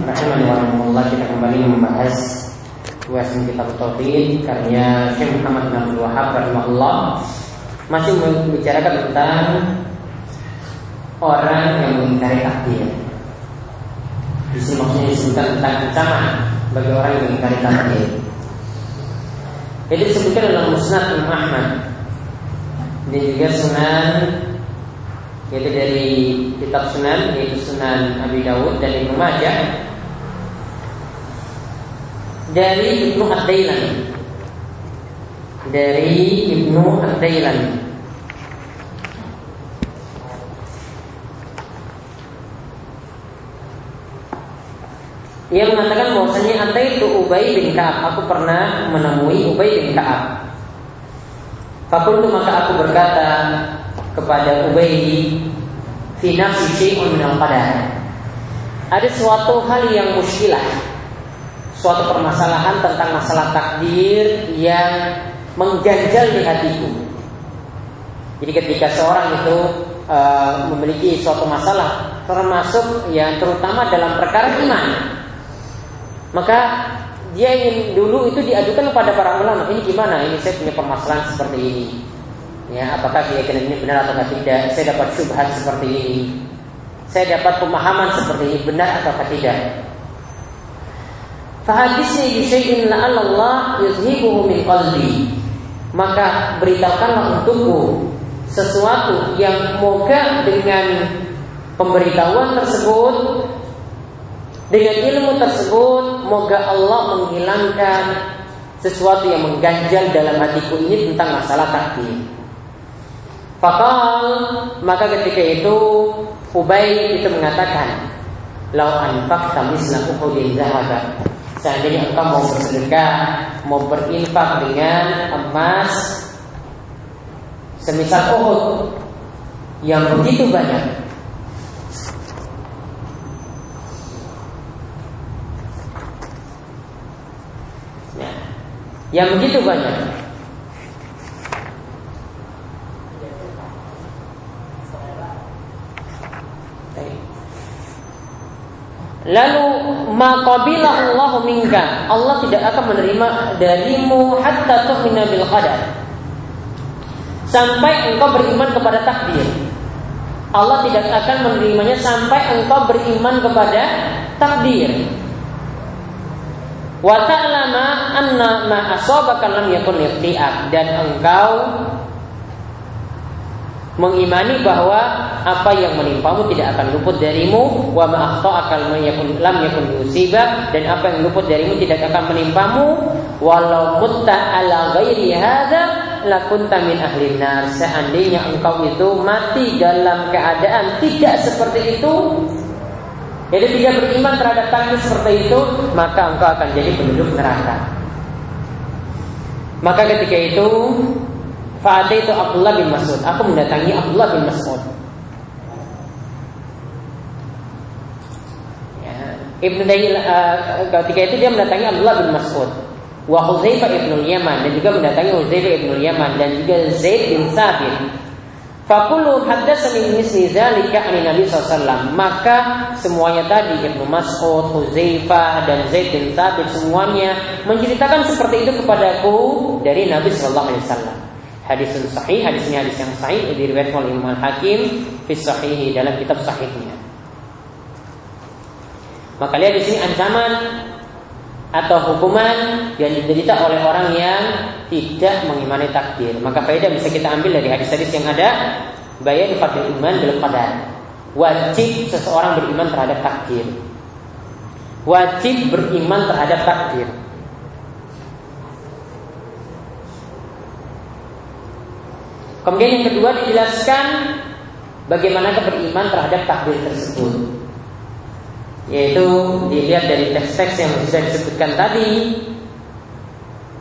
Rahimani wa rahmatullah Kita kembali membahas kitab Tauhid Karya Syekh Muhammad bin Abdul Wahab Rahimahullah. Masih membicarakan tentang Orang yang mengingkari takdir. Di sini maksudnya tentang ancaman Bagi orang yang mengingkari takdir jadi disebutkan dalam Musnad Imam Ahmad. Dan juga Sunan yaitu dari kitab Sunan yaitu Sunan Abi Dawud dan Ibnu Majah. Dari Ibnu Ad-Dailan dari Ibnu Ad-Dailan Ia mengatakan bahwasanya anda itu Ubay bin Ka'ab. Aku pernah menemui Ubay bin Ka'ab. Fakultu maka aku berkata kepada Ubay fi nafsi syai'un min qadar Ada suatu hal yang muskilah, suatu permasalahan tentang masalah takdir yang mengganjal di hatiku. Jadi ketika seorang itu uh, memiliki suatu masalah, termasuk yang terutama dalam perkara iman, maka dia ingin dulu itu diajukan kepada para ulama. Ini gimana? Ini saya punya permasalahan seperti ini. Ya, apakah keyakinan ini benar atau tidak? Saya dapat syubhat seperti ini. Saya dapat pemahaman seperti ini benar atau tidak? Fahadisni bisyai'in la'allallah yuzhibuhu min qalbi. Maka beritahukanlah untukku sesuatu yang moga dengan pemberitahuan tersebut dengan ilmu tersebut moga Allah menghilangkan sesuatu yang mengganjal dalam hatiku ini tentang masalah takdir. Fakal maka ketika itu Ubay itu mengatakan, "Lau anfaqta misla Uhudin zahaba." Seandainya engkau mau bersedekah, mau berinfak dengan emas semisal Uhud yang begitu banyak, yang begitu banyak. Lalu maqabila Allah minka. Allah tidak akan menerima darimu hatta tu'mina bil qadar. Sampai engkau beriman kepada takdir. Allah tidak akan menerimanya sampai engkau beriman kepada takdir Wa ta'lama anna ma asabaka lam yakun lifti'ak dan engkau mengimani bahwa apa yang menimpamu tidak akan luput darimu. Wa ma lam yakun lam yakun musibah dan apa yang luput darimu tidak akan menimpamu. Walau mutta ala ghairi hadza lakunta min ahli nar. Seandainya engkau itu mati dalam keadaan tidak seperti itu jadi tidak beriman terhadap takdir seperti itu, maka engkau akan jadi penduduk neraka. Maka ketika itu, Fa'ati itu Abdullah bin Mas'ud. Aku mendatangi Abdullah bin Mas'ud. Ya. Dayil, uh, ketika itu dia mendatangi Abdullah bin Mas'ud. Wa Huzaifah ibnu Yaman dan juga mendatangi Huzaifah ibnu Yaman dan juga Zaid bin Sabit Fakulu haddatsani misli zalika ani Nabi SAW Maka semuanya tadi Ibnu Mas'ud, Huzaifah dan Zaid bin Thabit semuanya menceritakan seperti itu kepadaku dari Nabi Sallallahu Alaihi Wasallam. Hadis sahih, hadisnya hadis yang sahih diriwayatkan oleh Imam Hakim fi dalam kitab sahihnya. Maka lihat di sini ancaman atau hukuman yang diderita oleh orang yang tidak mengimani takdir. Maka faedah bisa kita ambil dari hadis-hadis yang ada bayan fadil iman bil qadar. Wajib seseorang beriman terhadap takdir. Wajib beriman terhadap takdir. Kemudian yang kedua dijelaskan bagaimana beriman terhadap takdir tersebut yaitu dilihat dari teks-teks yang sudah disebutkan tadi.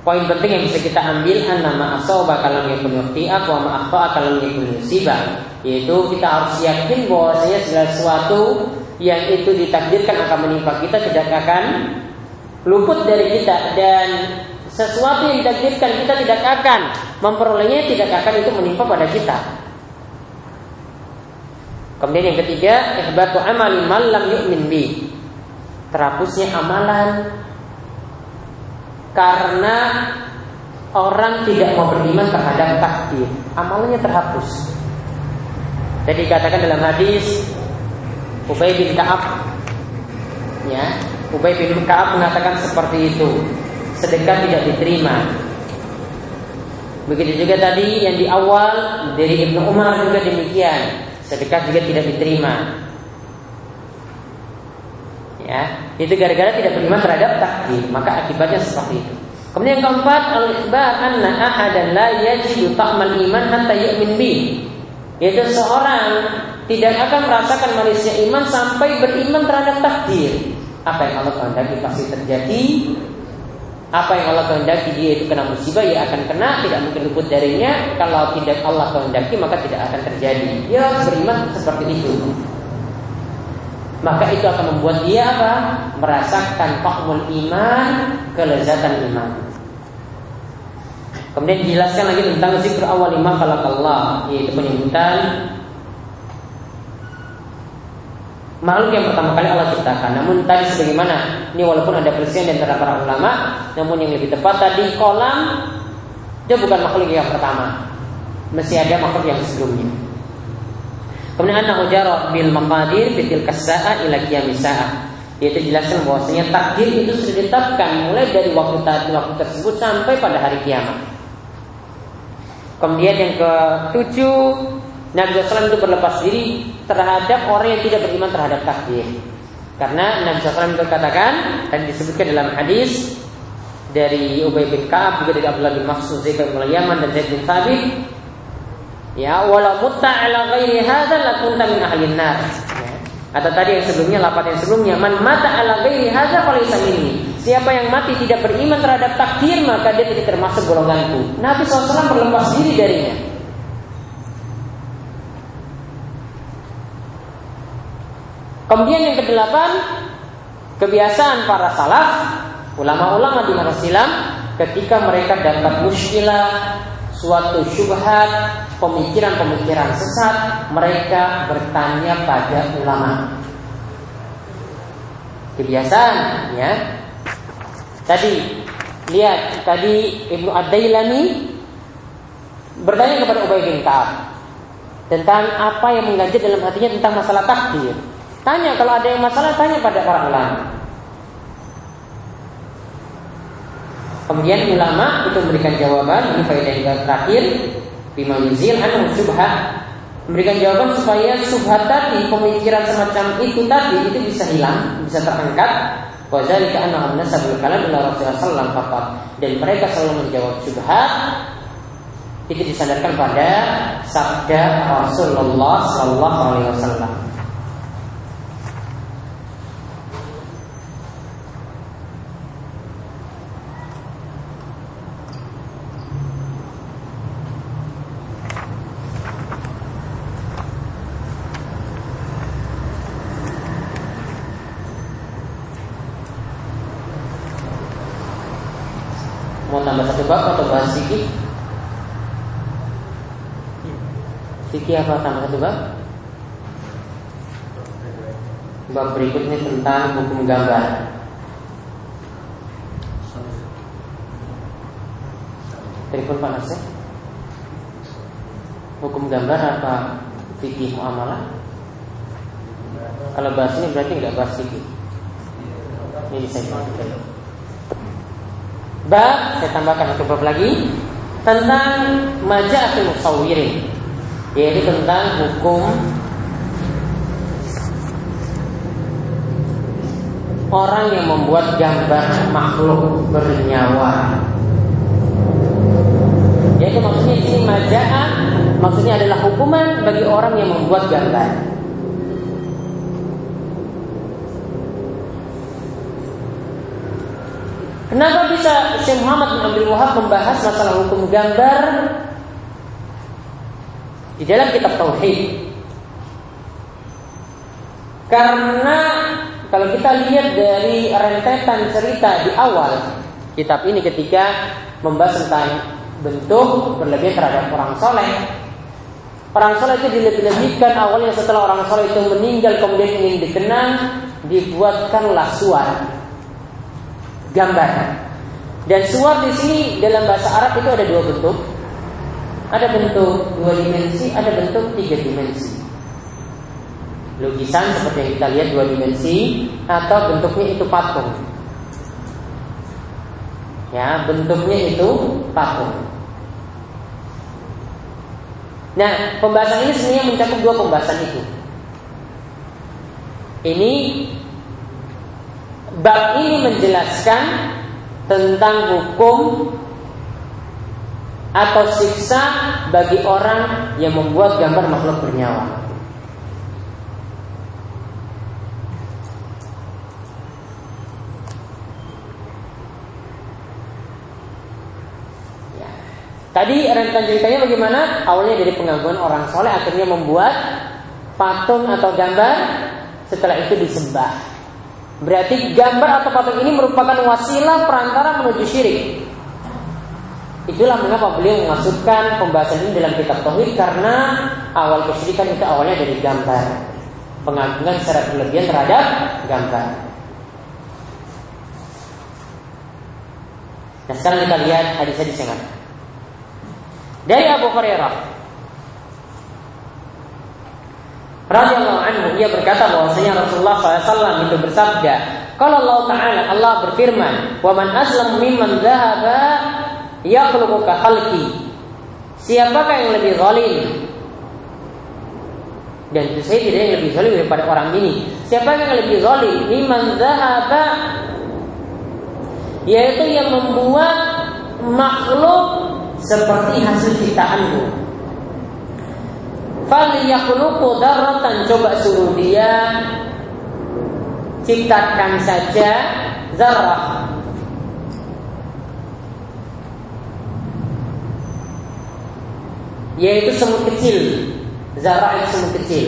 Poin penting yang bisa kita ambil nama asal kalau yakun yuqti'ak wa ma'akhta'a kalau yakun yusibah. Yaitu kita harus yakin bahwasanya segala sesuatu yang itu ditakdirkan akan menimpa kita tidak akan luput dari kita. Dan sesuatu yang ditakdirkan kita tidak akan memperolehnya, tidak akan itu menimpa pada kita. Kemudian yang ketiga, ihbatu amali man lam yu'min bi. Terhapusnya amalan karena orang tidak mau beriman terhadap takdir. Amalannya terhapus. Jadi dikatakan dalam hadis Ubay bin Ka'ab ya, Ubay bin Ka'ab mengatakan seperti itu. Sedekah tidak diterima. Begitu juga tadi yang di awal dari Ibnu Umar juga demikian. Sedekah juga tidak diterima. Ya, itu gara-gara tidak beriman terhadap takdir, maka akibatnya seperti itu. Kemudian yang keempat, al-ikhbar anna ahadan la yajidu ta'mal iman hatta yu'min bi. Yaitu seorang tidak akan merasakan manisnya iman sampai beriman terhadap takdir. Apa yang Allah kehendaki pasti terjadi. Apa yang Allah kehendaki dia itu kena musibah ya akan kena, tidak mungkin luput darinya. Kalau tidak Allah kehendaki maka tidak akan terjadi. Dia beriman seperti itu. Maka itu akan membuat dia apa? Merasakan fakmul iman, kelezatan iman. Kemudian dijelaskan lagi tentang zikr awal lima Allah yaitu penyebutan makhluk yang pertama kali Allah ciptakan. Namun tadi sebagaimana ini walaupun ada perselisihan antara para ulama, namun yang lebih tepat tadi kolam dia bukan makhluk yang pertama. Masih ada makhluk yang sebelumnya. Kemudian anak ujar bil maqadir bitil kasa'a ila qiyamis yaitu jelaskan bahwasanya takdir itu sudah ditetapkan mulai dari waktu waktu tersebut sampai pada hari kiamat. Kemudian yang ketujuh Nabi SAW itu berlepas diri terhadap orang yang tidak beriman terhadap takdir. Karena Nabi SAW katakan dan disebutkan dalam hadis dari Ubay bin Ka'ab juga dari Abdullah bin Mas'ud Zaid bin Yaman dan Zaid bin Thabit ya walau mutta ala ghairi hadza lakunta min ahlin nar atau tadi yang sebelumnya lapat yang sebelumnya man mata ala ghairi hadza falaysa minni Siapa yang mati tidak beriman terhadap takdir maka dia tidak termasuk golonganku. Nabi SAW berlepas diri darinya. Kemudian yang kedelapan kebiasaan para salaf ulama-ulama di masa silam ketika mereka dapat muskilah suatu syubhat pemikiran-pemikiran sesat mereka bertanya pada ulama kebiasaan ya Tadi lihat tadi Ibnu Ad-Dailami bertanya kepada Ubay bin Ka'ab tentang apa yang mengganjil dalam hatinya tentang masalah takdir. Tanya kalau ada yang masalah tanya pada para ulama. Kemudian ulama itu memberikan jawaban ini faedah yang terakhir bima yuzil anu subhat memberikan jawaban supaya subhat tadi pemikiran semacam itu tadi itu bisa hilang, bisa terangkat Wadzalika annahum nasabul kalam ila Rasulullah sallallahu alaihi dan mereka selalu menjawab syubhat itu disandarkan pada sabda Rasulullah sallallahu alaihi wasallam. tambah satu bab atau bahas fikih? Fikih apa tambah satu bab? Bab berikutnya tentang hukum gambar. Telepon Pak Nasir. Hukum gambar apa fikih muamalah? Kalau bahas ini berarti nggak bahas fikih. Ini saya Bab saya tambahkan satu bab lagi tentang majaatul musawwirin yaitu tentang hukum orang yang membuat gambar makhluk bernyawa. Yaitu maksudnya ini majaa maksudnya adalah hukuman bagi orang yang membuat gambar. Kenapa bisa Syekh Muhammad bin Abdul Wahab membahas masalah hukum gambar di dalam kitab Tauhid? Karena kalau kita lihat dari rentetan cerita di awal kitab ini ketika membahas tentang bentuk berlebihan terhadap orang soleh. Orang soleh itu dilebih-lebihkan awalnya setelah orang soleh itu meninggal kemudian ingin dikenang dibuatkanlah suar gambar. Dan suar di sini dalam bahasa Arab itu ada dua bentuk. Ada bentuk dua dimensi, ada bentuk tiga dimensi. Lukisan seperti yang kita lihat dua dimensi atau bentuknya itu patung. Ya, bentuknya itu patung. Nah, pembahasan ini sebenarnya mencakup dua pembahasan itu. Ini bab ini menjelaskan tentang hukum atau siksa bagi orang yang membuat gambar makhluk bernyawa. Tadi rentan ceritanya bagaimana? Awalnya dari pengaguan orang soleh akhirnya membuat patung atau gambar setelah itu disembah. Berarti gambar atau patung ini merupakan wasilah perantara menuju syirik. Itulah mengapa beliau memasukkan pembahasan ini dalam kitab Tauhid karena awal kesyirikan itu awalnya dari gambar. Pengagungan secara berlebihan terhadap gambar. Nah sekarang kita lihat hadis-hadis yang ada. Dari Abu Hurairah radhiyallahu anhu ia berkata bahwasanya Rasulullah SAW itu bersabda, kalau Allah Taala Allah berfirman, "Wa man aslam mimman dhahaba yakhluqu ka khalqi." Siapakah yang lebih zalim? Dan itu saya tidak yang lebih zalim daripada orang ini. Siapa yang lebih zalim? Mimman dhahaba yaitu yang membuat makhluk seperti hasil ciptaanmu. Falyakhluqu daratan coba suruh dia ciptakan saja zarah. Yaitu semut kecil. Zarah itu semut kecil.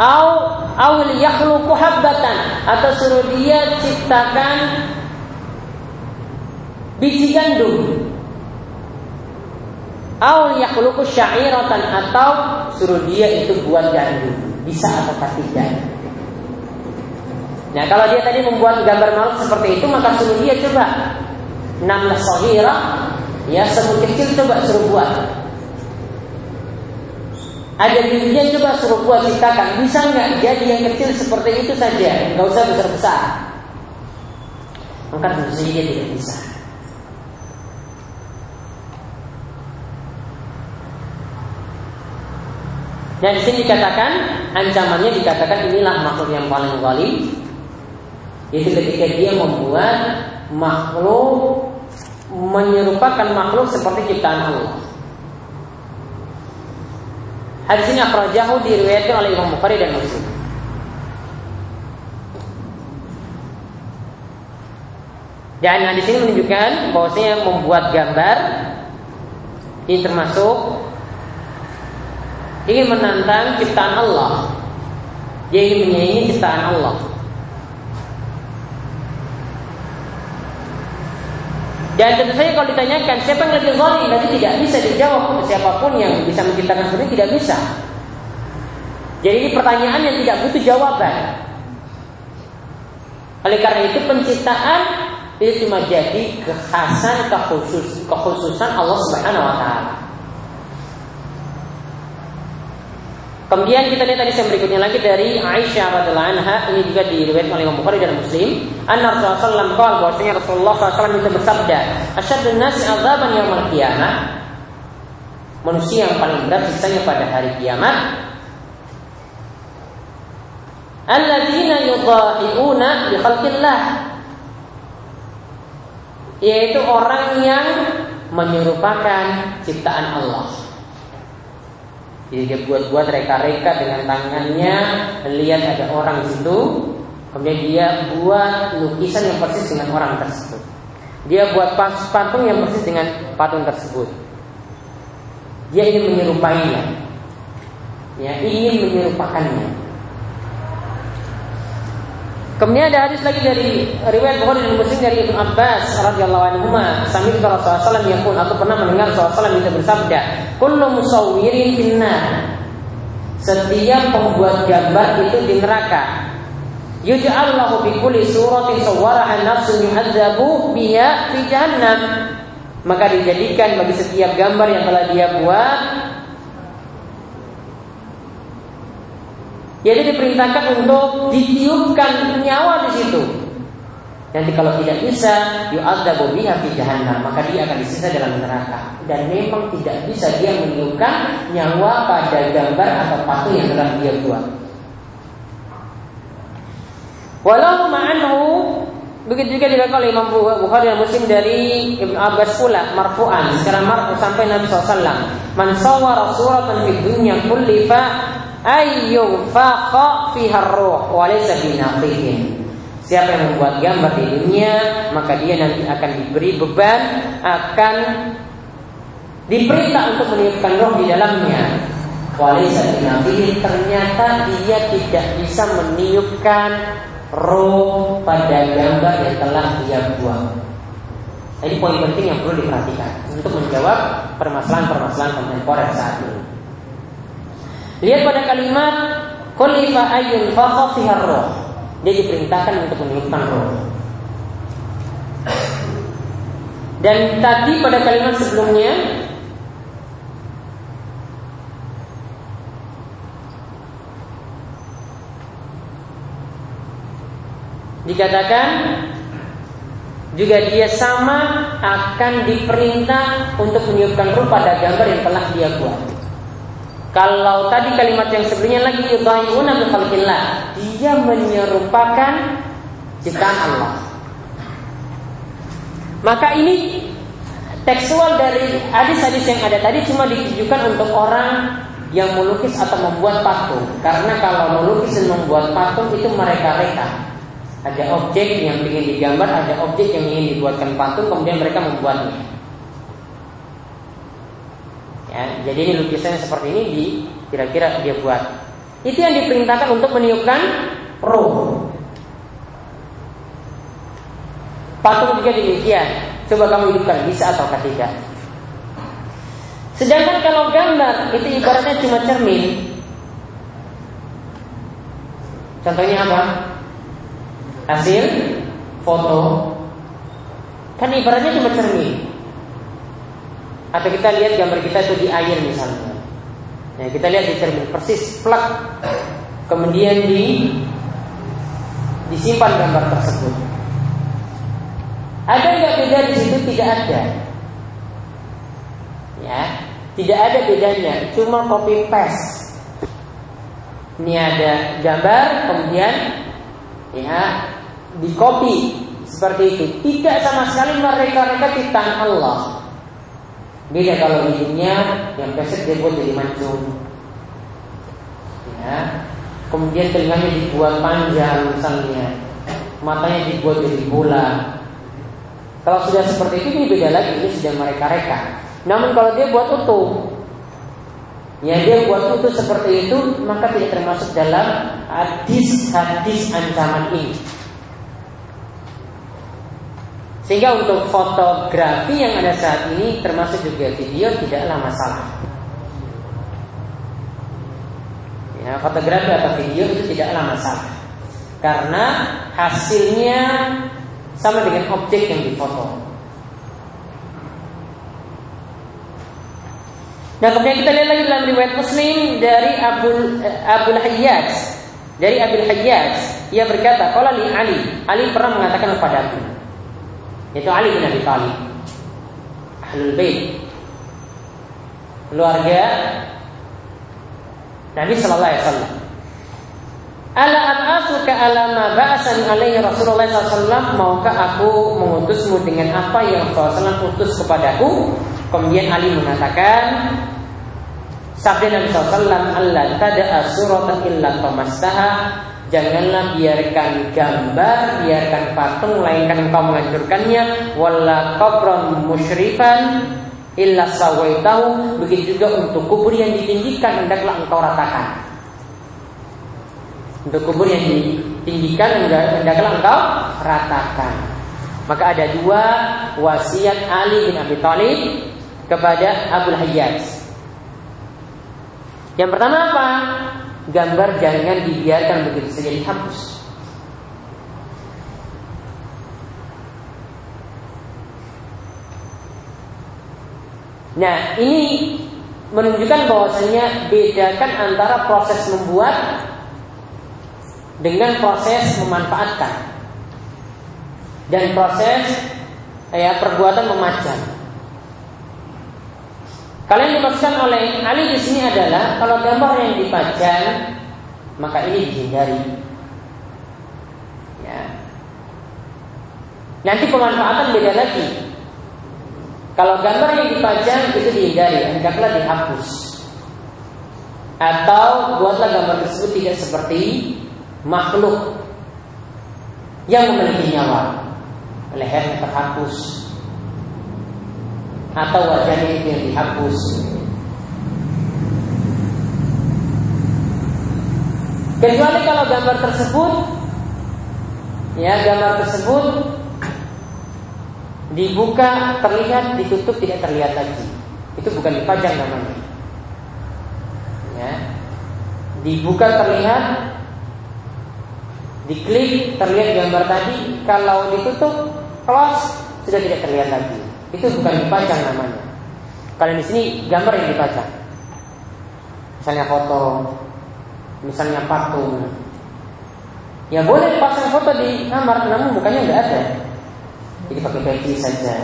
Au awil yakhluqu habbatan atau suruh dia ciptakan biji gandum Aul yakhluqu syairatan atau suruh dia itu buat gandum. Bisa atau tidak? Nah, kalau dia tadi membuat gambar makhluk seperti itu, maka suruh dia coba namlah sahira, ya semut kecil coba suruh buat. Ada bijinya coba suruh buat ciptakan. Bisa nggak jadi yang kecil seperti itu saja, nggak usah besar besar. Maka tentu saja tidak bisa. Dan di sini dikatakan ancamannya dikatakan inilah makhluk yang paling zalim yaitu ketika dia membuat makhluk menyerupakan makhluk seperti ciptaan Allah. Hadis ini akhrajahu diriwayatkan oleh Imam Bukhari dan Muslim. Dan hadis ini menunjukkan bahwasanya membuat gambar ini termasuk ingin menantang ciptaan Allah. Dia ingin menyaingi ciptaan Allah. Dan tentu saja kalau ditanyakan siapa yang lebih zalim nanti tidak bisa dijawab siapa pun yang bisa menciptakan seperti tidak bisa. Jadi ini pertanyaan yang tidak butuh jawaban. Oleh karena itu penciptaan itu cuma jadi kekhasan kekhusus, kekhususan Allah Subhanahu wa taala. Kemudian kita lihat tadi yang berikutnya lagi dari Aisyah radhiallahu anha ini juga diriwayatkan oleh Imam Bukhari dan Muslim. Anna Rasulullah alaihi wasallam Rasulullah SAW itu bersabda, "Asyadun nasi azaban yaumil qiyamah." Manusia yang paling berat sisanya pada hari kiamat alladzina yudhahiuna bi khalqillah yaitu orang yang menyerupakan ciptaan Allah. Jadi dia buat-buat reka-reka dengan tangannya, lihat ada orang di situ, kemudian dia buat lukisan yang persis dengan orang tersebut. Dia buat patung yang persis dengan patung tersebut. Dia ingin menyerupainya. Ya, ingin menyerupakannya. Kemudian ada hadis lagi dari riwayat Bukhari dan Muslim dari Ibnu Abbas radhiyallahu anhu, sambil Rasulullah SAW yang pun aku pernah mendengar SAW itu bersabda, "Kullu musawwirin finnar." Setiap pembuat gambar itu di neraka. Yuj'allahu bi kulli suratin sawwaraha nafsun yu'adzabu biha fi jahannam. Maka dijadikan bagi setiap gambar yang telah dia buat Jadi diperintahkan untuk ditiupkan nyawa di situ. Nanti kalau tidak bisa, yu'adzabu biha fi jahannam, maka dia akan disisa dalam neraka. Dan memang tidak bisa dia meniupkan nyawa pada gambar atau patung yang telah dia buat. Walau ma'anhu Begitu juga dilakukan oleh Imam Bukhari dan Muslim dari Ibn Abbas pula marfu'an secara marfu sampai Nabi SAW. Man sawara suratan fid dunya kullifa ayyufaqa fiha ruh wa laysa binafihin. Siapa yang membuat gambar di dunia, maka dia nanti akan diberi beban, akan diperintah untuk meniupkan roh di dalamnya. Ternyata dia tidak bisa meniupkan roh pada gambar yang telah dia buat. Ini poin penting yang perlu diperhatikan untuk menjawab permasalahan-permasalahan kontemporer saat ini. Lihat pada kalimat Khulifa ayun roh. Dia diperintahkan untuk meniupkan roh. Dan tadi pada kalimat sebelumnya dikatakan juga dia sama akan diperintah untuk meniupkan roh pada gambar yang telah dia buat. Kalau tadi kalimat yang sebelumnya lagi yudhayuna bi khalqillah, dia menyerupakan ciptaan Allah. Maka ini tekstual dari hadis-hadis yang ada tadi cuma ditujukan untuk orang yang melukis atau membuat patung. Karena kalau melukis dan membuat patung itu mereka-reka. Ada objek yang ingin digambar, ada objek yang ingin dibuatkan patung, kemudian mereka membuatnya. Ya, jadi ini lukisannya seperti ini di kira-kira dia buat. Itu yang diperintahkan untuk meniupkan roh. Patung juga demikian. Coba kamu hidupkan bisa atau tidak. Sedangkan kalau gambar itu ibaratnya cuma cermin. Contohnya apa? Hasil foto. Kan ibaratnya cuma cermin. Atau kita lihat gambar kita itu di air misalnya. Ya, kita lihat di cermin persis plak. Kemudian di disimpan gambar tersebut. Ada nggak beda di situ? Tidak ada. Ya, tidak ada bedanya. Cuma copy paste. Ini ada gambar, kemudian ya di copy seperti itu. Tidak sama sekali mereka-reka ciptaan Allah. Beda kalau hidungnya yang pesek dia buat jadi mancung. Ya. Kemudian telinganya dibuat panjang misalnya. Matanya dibuat jadi bola. Kalau sudah seperti itu ini beda lagi, ini sudah mereka reka. Namun kalau dia buat utuh, ya dia buat utuh seperti itu, maka tidak termasuk dalam hadis-hadis ancaman ini. Sehingga untuk fotografi yang ada saat ini termasuk juga video tidaklah masalah. Ya, fotografi atau video itu tidaklah masalah. Karena hasilnya sama dengan objek yang difoto. Nah kemudian kita lihat lagi dalam riwayat Muslim dari Abdul eh, Abdul Hayyaj dari Abdul Hayyaj ia berkata, kalau Ali Ali pernah mengatakan kepada aku, itu Ali bin Abi Thalib Ahlul Bait. Keluarga Nabi Sallallahu Alaihi Wasallam. Ala ab'athuka ala ma ba'asan alaihi Rasulullah SAW Maukah aku mengutusmu dengan apa yang Rasulullah utus kepadaku? Kemudian Ali mengatakan Sabda Nabi SAW Allah tada'a suratan illa tamassaha Janganlah biarkan gambar, biarkan patung, melainkan engkau menghancurkannya. Wala qabran musyrifan illa sawaitahu. Begitu juga untuk kubur yang ditinggikan hendaklah engkau ratakan. Untuk kubur yang tinggikan hendaklah engkau ratakan. Maka ada dua wasiat Ali bin Abi Thalib kepada Abu Hayyaj. Yang pertama apa? Gambar jangan dibiarkan begitu saja dihapus. Nah, ini menunjukkan bahwasanya bedakan antara proses membuat dengan proses memanfaatkan dan proses ya perbuatan memajang. Kalau yang dimaksudkan oleh Ali di sini adalah kalau gambar yang dipajang maka ini dihindari. Ya. Nanti pemanfaatan beda lagi. Kalau gambar yang dipajang itu dihindari, hendaklah dihapus. Atau buatlah gambar tersebut tidak seperti makhluk yang memiliki nyawa. Lehernya terhapus atau wajahnya itu yang dihapus. Kecuali kalau gambar tersebut ya gambar tersebut dibuka terlihat ditutup tidak terlihat lagi. Itu bukan dipajang namanya. Ya. Dibuka terlihat diklik terlihat gambar tadi. Kalau ditutup close sudah tidak terlihat lagi itu bukan dipajang namanya kalau di sini gambar yang dipajang misalnya foto misalnya patung ya boleh pasang foto di kamar namun bukannya nggak ada jadi pakai peci saja.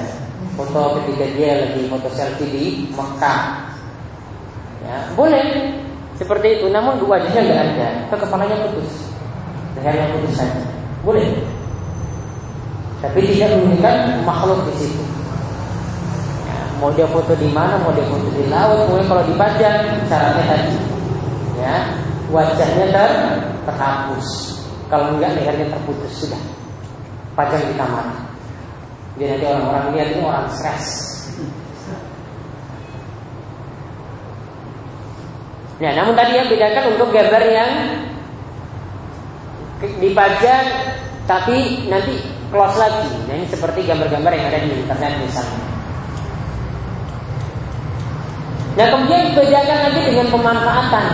Foto ketika dia lagi foto selfie di Mekah. Ya, boleh seperti itu. Namun wajahnya nggak ada, ke kepalanya putus, lehernya putus saja. Boleh. Tapi tidak menunjukkan makhluk di situ. Ya, mau dia foto di mana, mau dia foto di laut, mau kalau dipajang caranya tadi. Ya, wajahnya ter terhapus. Kalau enggak lehernya terputus sudah. Pajang di kamar. Jadi nanti orang-orang lihat ini orang stres. Nah, namun tadi yang bedakan untuk gambar yang dipajang tapi nanti close lagi. Nah, ini seperti gambar-gambar yang ada di internet misalnya. Nah, kemudian bedakan lagi dengan pemanfaatan.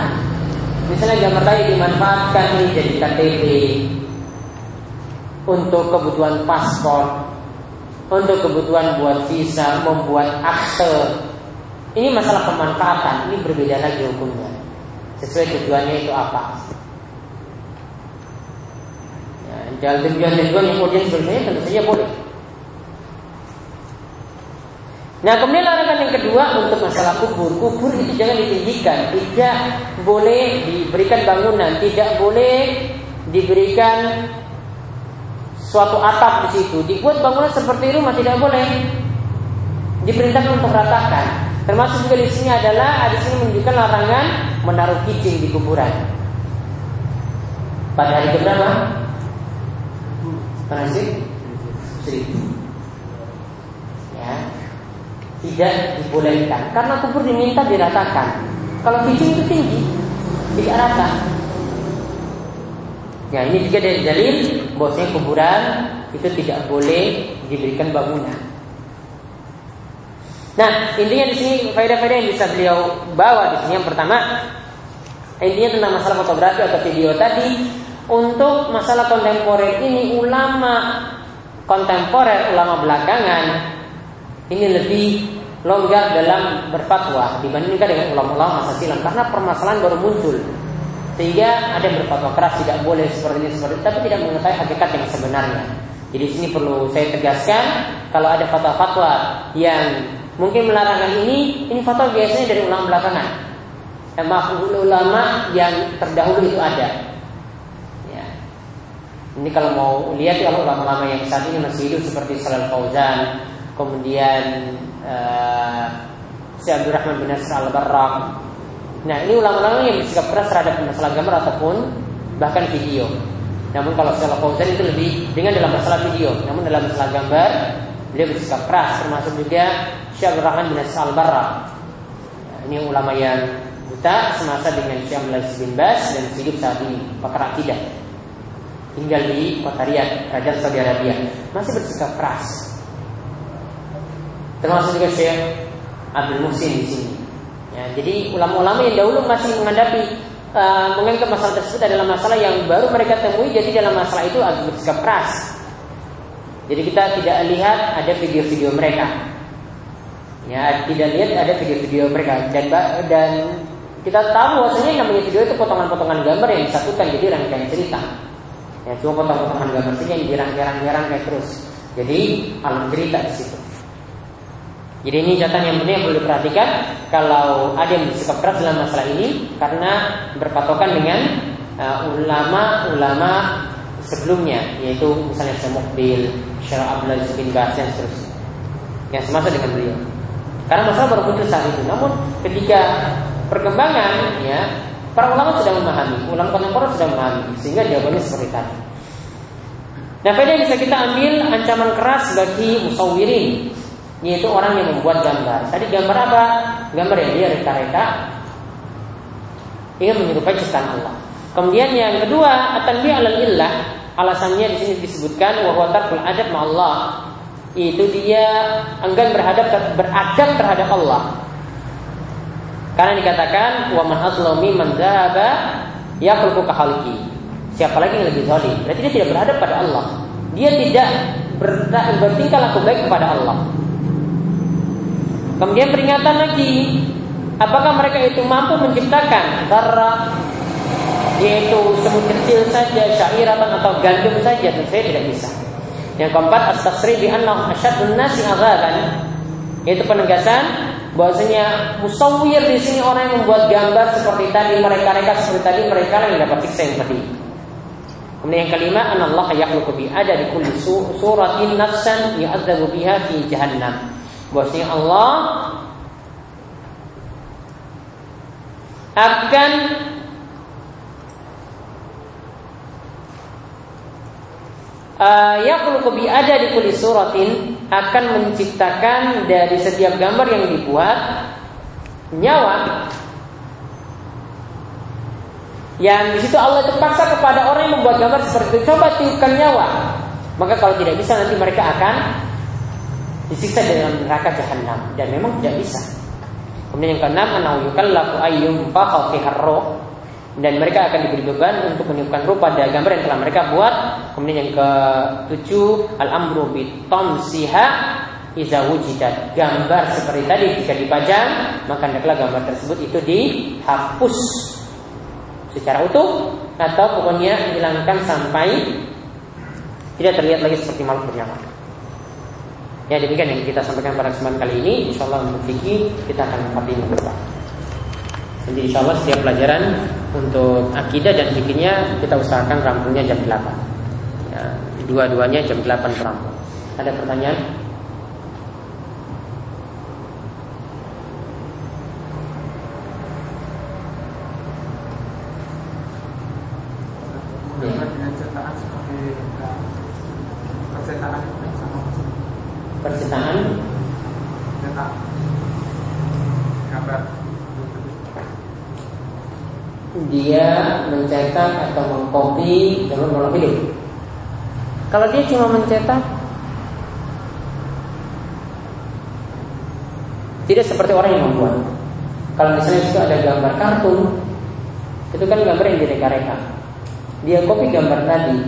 Misalnya gambar tadi dimanfaatkan ini jadi KTP untuk kebutuhan paspor untuk kebutuhan buat visa, membuat akte. Ini masalah pemanfaatan, ini berbeda lagi hukumnya. Sesuai tujuannya itu apa? Ya, jalan tujuan-tujuan yang kemudian sebelumnya tentu saja boleh. Nah kemudian larangan yang kedua untuk masalah kubur Kubur itu jangan ditinggikan Tidak boleh diberikan bangunan Tidak boleh diberikan suatu atap di situ, dibuat bangunan seperti rumah tidak boleh. Diperintahkan untuk ratakan. Termasuk juga di sini adalah di sini menunjukkan larangan menaruh kijing di kuburan. Pada hari keberapa? Transit seribu. Tidak dibolehkan karena kubur diminta diratakan. Kalau kijing itu tinggi, tidak rata. Ya ini juga dari dalil bahwasanya kuburan itu tidak boleh diberikan bangunan. Nah intinya di sini faedah-faedah yang bisa beliau bawa di sini yang pertama intinya tentang masalah fotografi atau video tadi untuk masalah kontemporer ini ulama kontemporer ulama belakangan ini lebih longgar dalam berfatwa dibandingkan dengan ulama-ulama masa silam karena permasalahan baru muncul sehingga ada yang berfatwa keras tidak boleh seperti ini seperti itu, tapi tidak mengetahui hakikat yang sebenarnya. Jadi sini perlu saya tegaskan kalau ada fatwa-fatwa yang mungkin melarang ini, ini fatwa biasanya dari ulama belakangan. Eh, maaf, ulama yang terdahulu itu ada. Ya. Ini kalau mau lihat ya ulama-ulama yang saat ini masih hidup seperti Salal Fauzan, kemudian uh, Syekh Abdul Rahman bin Nasr al-Barrak, Nah ini ulama-ulama yang bersikap keras terhadap masalah gambar ataupun bahkan video. Namun kalau Syekh Fauzan itu lebih dengan dalam masalah video, namun dalam masalah gambar beliau bersikap keras termasuk juga Syekh Rahman bin Al Barra. Nah, ini ulama yang buta semasa dengan Syekh Abdul bin Bas dan hidup saat ini pakar akidah. tinggal di kota Riyadh, Kerajaan Saudi Arabia, masih bersikap keras. Termasuk juga Syekh Abdul Muhsin di sini. Ya, jadi ulama-ulama yang dahulu masih menghadapi uh, menganggap masalah tersebut adalah masalah yang baru mereka temui, jadi dalam masalah itu agak bersikap keras. Jadi kita tidak lihat ada video-video mereka. Ya, tidak lihat ada video-video mereka dan dan kita tahu bahwasanya yang namanya video itu potongan-potongan gambar yang disatukan jadi rangkaian cerita. Ya, cuma potong-potongan gambar saja yang dirangkai-rangkai terus. Jadi alam cerita di situ. Jadi ini catatan yang penting yang perlu diperhatikan kalau ada yang bersikap keras dalam masalah ini karena berpatokan dengan uh, ulama-ulama uh, sebelumnya yaitu misalnya Syekh Mukbil, Syekh Abdul Aziz bin Bas dan seterusnya yang semasa dengan beliau. Karena masalah baru muncul saat itu. Namun ketika perkembangan ya para ulama sudah memahami, ulama kontemporer sudah memahami sehingga jawabannya seperti tadi. Nah, faedah yang bisa kita ambil ancaman keras bagi musawirin yaitu orang yang membuat gambar. Tadi gambar apa? Gambar yang dia reka-reka ingin menyerupai ciptaan Allah. Kemudian yang kedua, atanbi alal illah. Alasannya di sini disebutkan bahwa tarkul adab ma Allah. Itu dia enggan berhadap beradab terhadap Allah. Karena dikatakan wa man azlami man dzaba yakhluqu ka Siapa lagi yang lebih zalim? Berarti dia tidak berhadap pada Allah. Dia tidak bertingkah laku baik kepada Allah. Kemudian peringatan lagi, apakah mereka itu mampu menciptakan darah yaitu semut kecil saja, syairatan atau gandum saja? Tentu saya tidak bisa. Yang keempat, as-tasri bi annahum asyadun nasi. Yaitu penegasan bahwasanya musawwir di sini orang yang membuat gambar seperti tadi mereka-mereka seperti tadi mereka yang dapat siksa yang pedih. Kemudian yang kelima, anallah yakhluqu bi ada di kulli suratin nafsan yu'adzabu biha fi jahannam bahwasanya Allah akan uh, yakhluqu bi ada di kulli suratin akan menciptakan dari setiap gambar yang dibuat nyawa. Yang di situ Allah itu paksa kepada orang yang membuat gambar seperti itu. Coba tiupkan nyawa. Maka kalau tidak bisa nanti mereka akan disiksa dengan neraka jahanam dan memang tidak bisa. Kemudian yang keenam anau yukallafu ayyum fi dan mereka akan diberi beban untuk meniupkan ruh pada gambar yang telah mereka buat. Kemudian yang ketujuh al-amru bi tamsiha iza. Gambar seperti tadi jika dipajang, maka hendaklah gambar tersebut itu dihapus secara utuh atau pokoknya hilangkan sampai tidak terlihat lagi seperti makhluk bernyawa. Ya demikian yang kita sampaikan pada kesempatan kali ini. Insya Allah untuk fikih kita akan depan. Jadi insya Allah setiap pelajaran untuk akidah dan fikihnya kita usahakan rampungnya jam 8 ya, Dua-duanya jam 8 terampung Ada pertanyaan? percintaan dia mencetak atau mengkopi jalur makhluk hidup kalau dia cuma mencetak tidak seperti orang yang membuat kalau misalnya itu ada gambar kartun itu kan gambar yang direka-reka dia kopi gambar tadi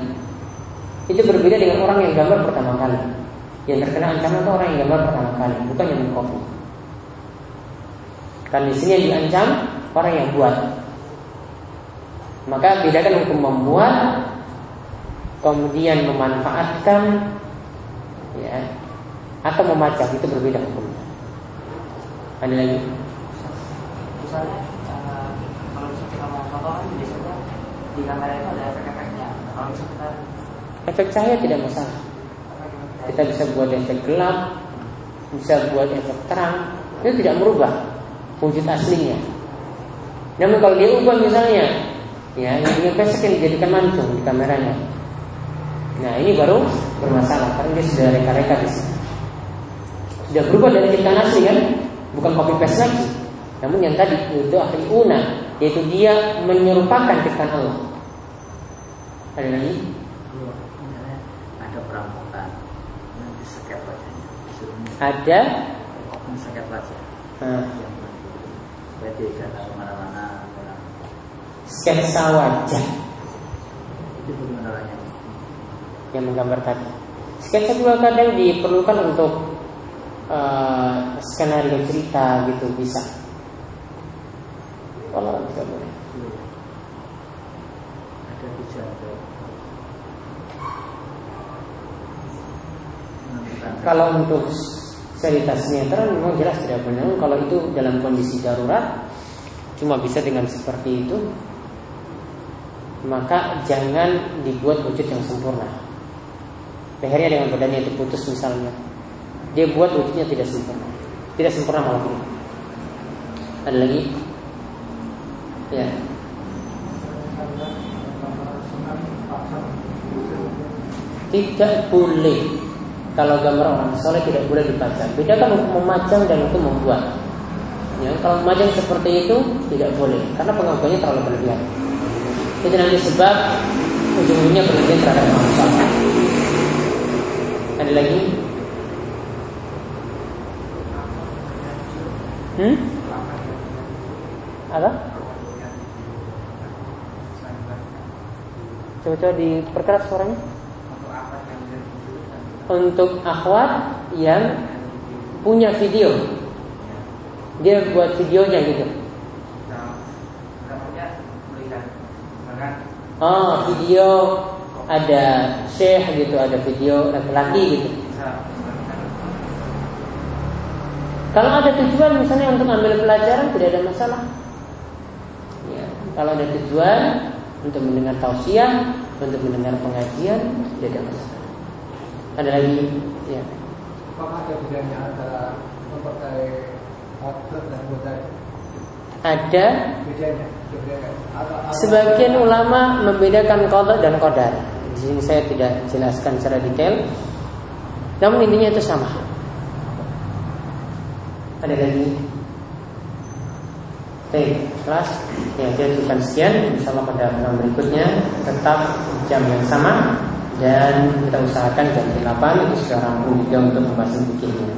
itu berbeda dengan orang yang gambar pertama kali yang terkena ancaman itu orang yang gambar pertama kali, bukan yang mengkopi. Kan di sini yang diancam orang yang buat. Maka bedakan hukum membuat kemudian memanfaatkan ya atau memajang itu berbeda hukumnya. Ada lagi? Misalnya uh, kalau misalnya kita mau foto kan biasanya di kamera itu ada efek-efeknya. Kalau misalnya kita efek cahaya tidak masalah. Kita bisa buat efek gelap, bisa buat efek terang, itu tidak merubah wujud aslinya. Namun kalau dia ubah misalnya, ya yang ingin yang dijadikan mancung di kameranya. Nah ini baru bermasalah karena dia sudah reka-reka di sini. Sudah berubah dari ciptaan asli kan, bukan copy paste lagi. Namun yang tadi itu ahli una, yaitu dia menyerupakan ciptaan Allah. Ada lagi? ada perampokan nanti seket wajahnya ada oknum seket wajah nah, yang berarti tidak tahu mana-mana sketsa wajah itu bagaimana orangnya yang menggambar tadi. Sketsa juga kadang diperlukan untuk uh, skenario cerita gitu bisa. Kalau bisa boleh. ada menentukan Kalau untuk cerita sinetron memang jelas tidak benar. Kalau itu dalam kondisi darurat cuma bisa dengan seperti itu, maka jangan dibuat wujud yang sempurna. Lehernya dengan badannya itu putus misalnya, dia buat wujudnya tidak sempurna, tidak sempurna malah ini. Ada lagi? Ya. Tidak boleh kalau gambar orang soleh tidak boleh dipajang. Bedakan hukum memajang dan hukum membuat. Ya, kalau memajang seperti itu tidak boleh karena pengakuannya terlalu berlebihan. Itu nanti sebab ujung-ujungnya berlebihan terhadap soleh. Ada lagi? Hmm? Apa? Coba-coba diperkeras suaranya untuk akhwat yang punya video. Dia buat videonya gitu. Oh, video ada syekh gitu, ada video laki-laki gitu. Kalau ada tujuan misalnya untuk ambil pelajaran tidak ada masalah. Ya, kalau ada tujuan untuk mendengar tausiah, untuk mendengar pengajian tidak ada masalah. Ada lagi? Ya. Apakah ada bedanya antara dan budaya? Ada sebagian ulama membedakan qada dan qadar. Di sini saya tidak jelaskan secara detail. Namun intinya itu sama. Ada lagi? Oke, kelas ya dia cukupkan sekian. Insya Allah pada program berikutnya tetap jam yang sama dan kita usahakan jam 8 itu sudah rampung juga untuk membahas fikihnya.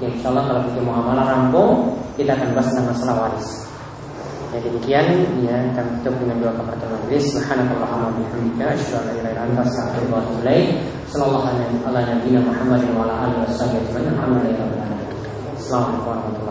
Ya, insya Allah kalau fikih muamalah rampung, kita akan bahas tentang masalah waris. Ya demikian ya kita tutup dengan dua kafaratan majelis. Wa bihamdika asyhadu an la ilaha illa anta astaghfiruka wa atubu ilaik. Sallallahu alaihi wa nabiyyina Muhammadin wa ala alihi wasallam. Assalamualaikum warahmatullahi wabarakatuh.